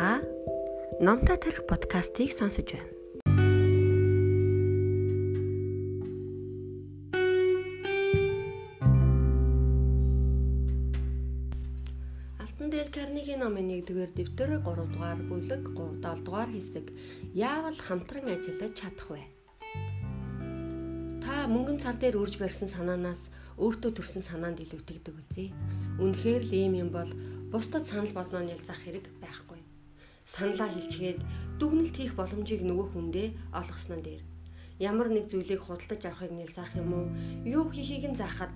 Та Номтой тарих подкастыг сонсож байна. Алтан дээр Карнегийн номын 1-р дэвтэр 3 дугаар бүлэг 7 дугаар хэсэг яавал хамтран ажиллаж чадах вэ? Та мөнгөн цар дээр үрж барьсан санаанаас өөртөө төрсэн санаанд илүү итгэдэг үзье. Үнэхээр л ийм юм бол бусдад санал болгоно ялзах хэрэг байхгүй саналаа хэлчихэд дүгнэлт хийх боломжийг нөгөө хүндээ олгоснон дээр. Ямар нэг зүйлийг худалдаж авахыг нэлзаах юм уу? Юу хийхийг нь заахад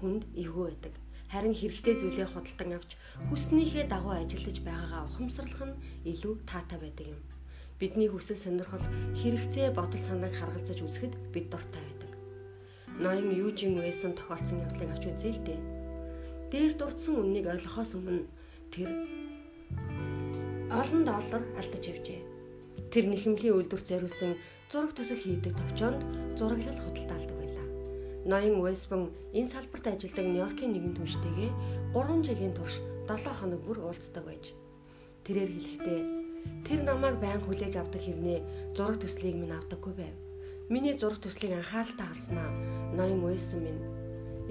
хүнд эвгүй байдаг. Харин хэрэгтэй зүйлээ худалдан авч хүснийхээ дагуу ажиллаж байгаагаа ухамсарлах нь илүү таатай байдаг юм. Бидний хүсэл сонирхол хэрэгцээ бодол санааг харгалзаж үзэхэд бид дуртай байдаг. Ноён юужин уэсэн тохиолдсон явдлыг авч үзье л дээ. Дээр дурдсан үннийг ойлгохоос өмнө тэр олон доллар алдаж явжээ. Тэр нэхэмлийн үйлдвэрт зориулсан зураг төсөл хийдэг товчоонд зураглал худалдаалдаг байлаа. Ноён Уэсбон энэ салбарт ажилладаг Нью-Йоркийн нэгэн түнштэйгээ 3 жилийн турш 7 хоног бүр уулздаг байж. Тэрээр хэлэхдээ тэр намайг байн хүлээж авдаг хэрнээ зураг төслийг минь авдаггүй байв. Миний зураг төслийг анхааралтай харснаа ноён Уэсбон минь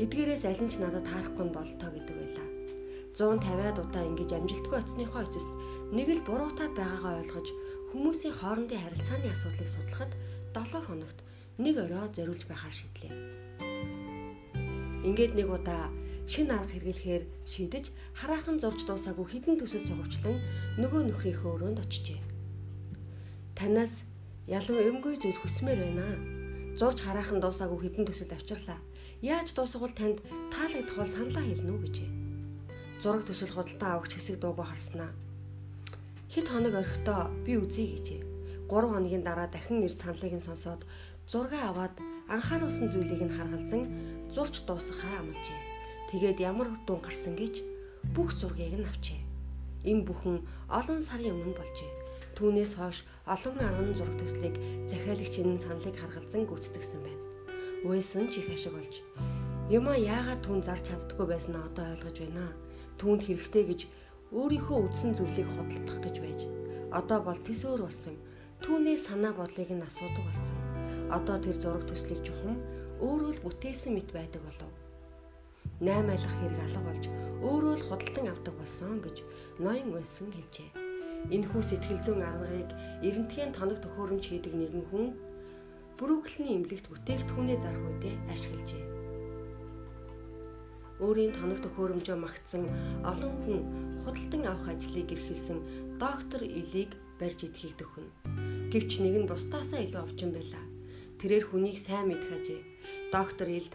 эдгээрээс аль нь ч надад таарахгүй нь болтоо гэдэг. 150-аад удаа ингэж амжилтгүй оцсныхоо эцэст нэг л буруутаад байгаагаа ойлгож хүмүүсийн хоорондын харилцааны асуудлыг судлахад 7 хоногт нэг орой зориулж байхаар шийдлээ. Ингээд нэг удаа шин арга хэрэглэхээр шийдэж хараахан зурж дуусаагүй хідэн төсөл сугавчлан нөгөө нөхрийнхөө өрөөнд очижээ. Танаас ялан эмгүй зүйл хүсмээр байна. Зурж хараахан дуусаагүй хідэн төсөлд авчирлаа. Яаж дуусгавал танд таалагдах бол саналаа хэлнэ үү гэжээ. Зураг төсөл худалдан авах хэсэг дуугүй харснаа Хэд хоног орхитой би үзье гэжээ. 3 хоногийн дараа дахин нэр саналыг нь сонсоод зураг аваад анхааруулсан зүйлийг нь харгалзан зурч дуусгахаа амлажээ. Тэгээд ямар дүн гарсан гэж бүх зургийг нь авчээ. Энэ бүхэн олон сарын өмнө болжээ. Түүнээс хойш олон арван зураг төслийг захиалагчийн саналыг харгалзан гүйцэтгэсэн байна. Уйсэн ч их ашиг болж Юма яагаад түн зарч чаддгүй байснаа одоо ойлгож байна. Түүнд хэрэгтэй гэж өөрийнхөө үдсэн зүйлийг худалдах гэж байж одоо бол тис өөр болсон. Түүний санаа бодлыг нь асуудаг болсон. Одоо тэр зураг төслийг жухам өөрөө л бүтээсэн мэт байдаг болов. 8 айлах хэрэг алга болж өөрөө л худалдан авдаг болсон гэж ноён уйлсан хэлжээ. Энэхүү сэтгэл зүйн аргыг эрентгийн тоног төхөөрөмж хийдэг нэгэн хүн Брюклийн эмнэлэгт бүтээгдэхүүнээ зарах үедээ ашиглажээ өөрийн тоног төхөөрөмжөө магтсан олон хүн худалдан авах ажлыг эрхэлсэн доктор Илийг барьж идэхийг төхнө. Гэвч нэг нь бусдаасаа илүү овчин байлаа. Тэрээр хүнийг сайн мэдэх ажээ. Доктор Илд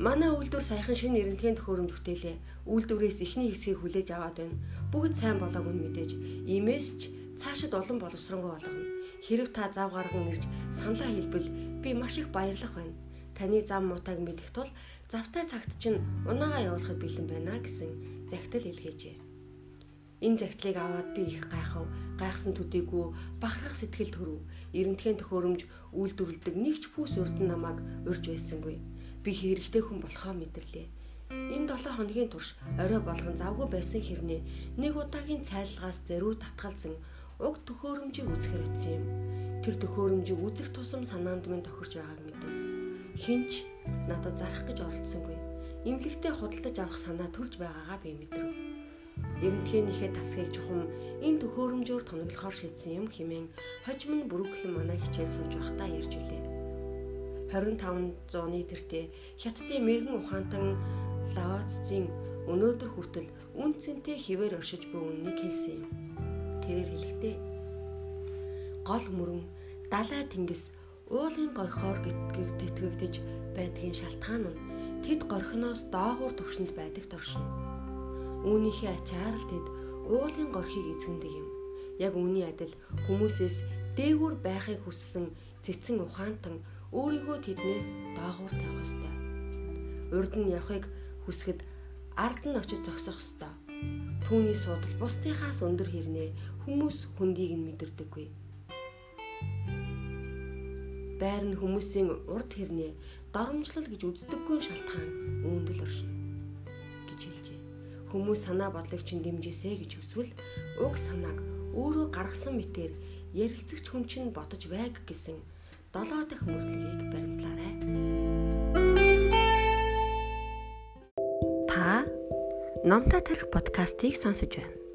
манай үйлдвэр саяхан шинэ эрентгийн төхөөрөмж бүтээлээ. Үйлдвэрээс ихний хэсгийг хүлээж аваад байна. Бүгд сайн болоогүй нь мэдээж. Иймээс ч цаашид улам боловсронгуй болгоно. Хэрв та зав гарган ирж саналаа хэлбэл би маш их баярлах байна. Таны зам муутайг мэдэх тул завтай цагт чинь унаагаа явуулахад бэлэн байна гэсэн загтал илгээжээ. Энэ загтлыг аваад би их гайхав. Гайхсан төдийгүй бахархах сэтгэл төрөв. Эрентхэн төхөөрөмж үйлдвэрлэдэг нэг ч пүүс урд нь намайг урьж байсангүй. Би хэрэгтэй хүн болохоо мэдэрлээ. Энэ 7 хоногийн турш орой болгон завгүй байсан хэрнээ нэг удаагийн цайлгаас зөрүү татгалзан уг төхөөрөмжийг үзэхэр очив юм. Тэр төхөөрөмжийг үзэх тусам санаанд минь тохирч байгааг. Хинч надад зарах гэж оролдсонгүй. Имлэгтээ худалдаж авах санаа төрж байгаагаа би мэдрэв. Эрентхийнийхээ тасгийг чухам энэ төхөөрөмжөөр тоноглохоор шийдсэн юм хэмээн хожим нь Брүклин манай хичээл сууж байхдаа ярьж үлээ. 25 зууны тэртээ хятадын мэрэгэн ухаантан Лаоцзийн өнөөдөр хүртэл үн цэнтэй хിവэр оршиж буй үннийг хэлсэн юм. Тэрээр хэлэхдээ гол мөрөн далай тэнгис уулын горхоор гэтгэгдэж байдгийн шалтгаан нь тэд горхиноос доогуур төвшөнд байдаг торшин. Үүнийхээ ачаар л тэд уулын горхийг эзэгэндэг юм. Яг үүний адил хүмүүсээс дээгүүр байхыг хүссэн цэцэн ухаантан өөрийгөө тэднээс доогуур тавих ёстой. Урд нь явахыг хүсгэд ард нь очиж зогсох ёстой. Түүний судал бусдынхаас өндөр хэрнээ хүмүүс хүндийг нь мэдэрдэггүй байр нь хүмүүсийн урд хэрнээ доромжлол гэж үздэггүй шалтгаан өөндөл оршин гэж хэлжээ. Хүмүүс санаа бодлыг чинь дэмжээсэ гэж өсвөл уг санааг өөрөө гаргасан мэтээр ярилцагч хүн чинь бодож байг гэсэн долоо дахь мөрдлөгийг баримтлаарай. Та номтой тарих подкастыг сонсож байна.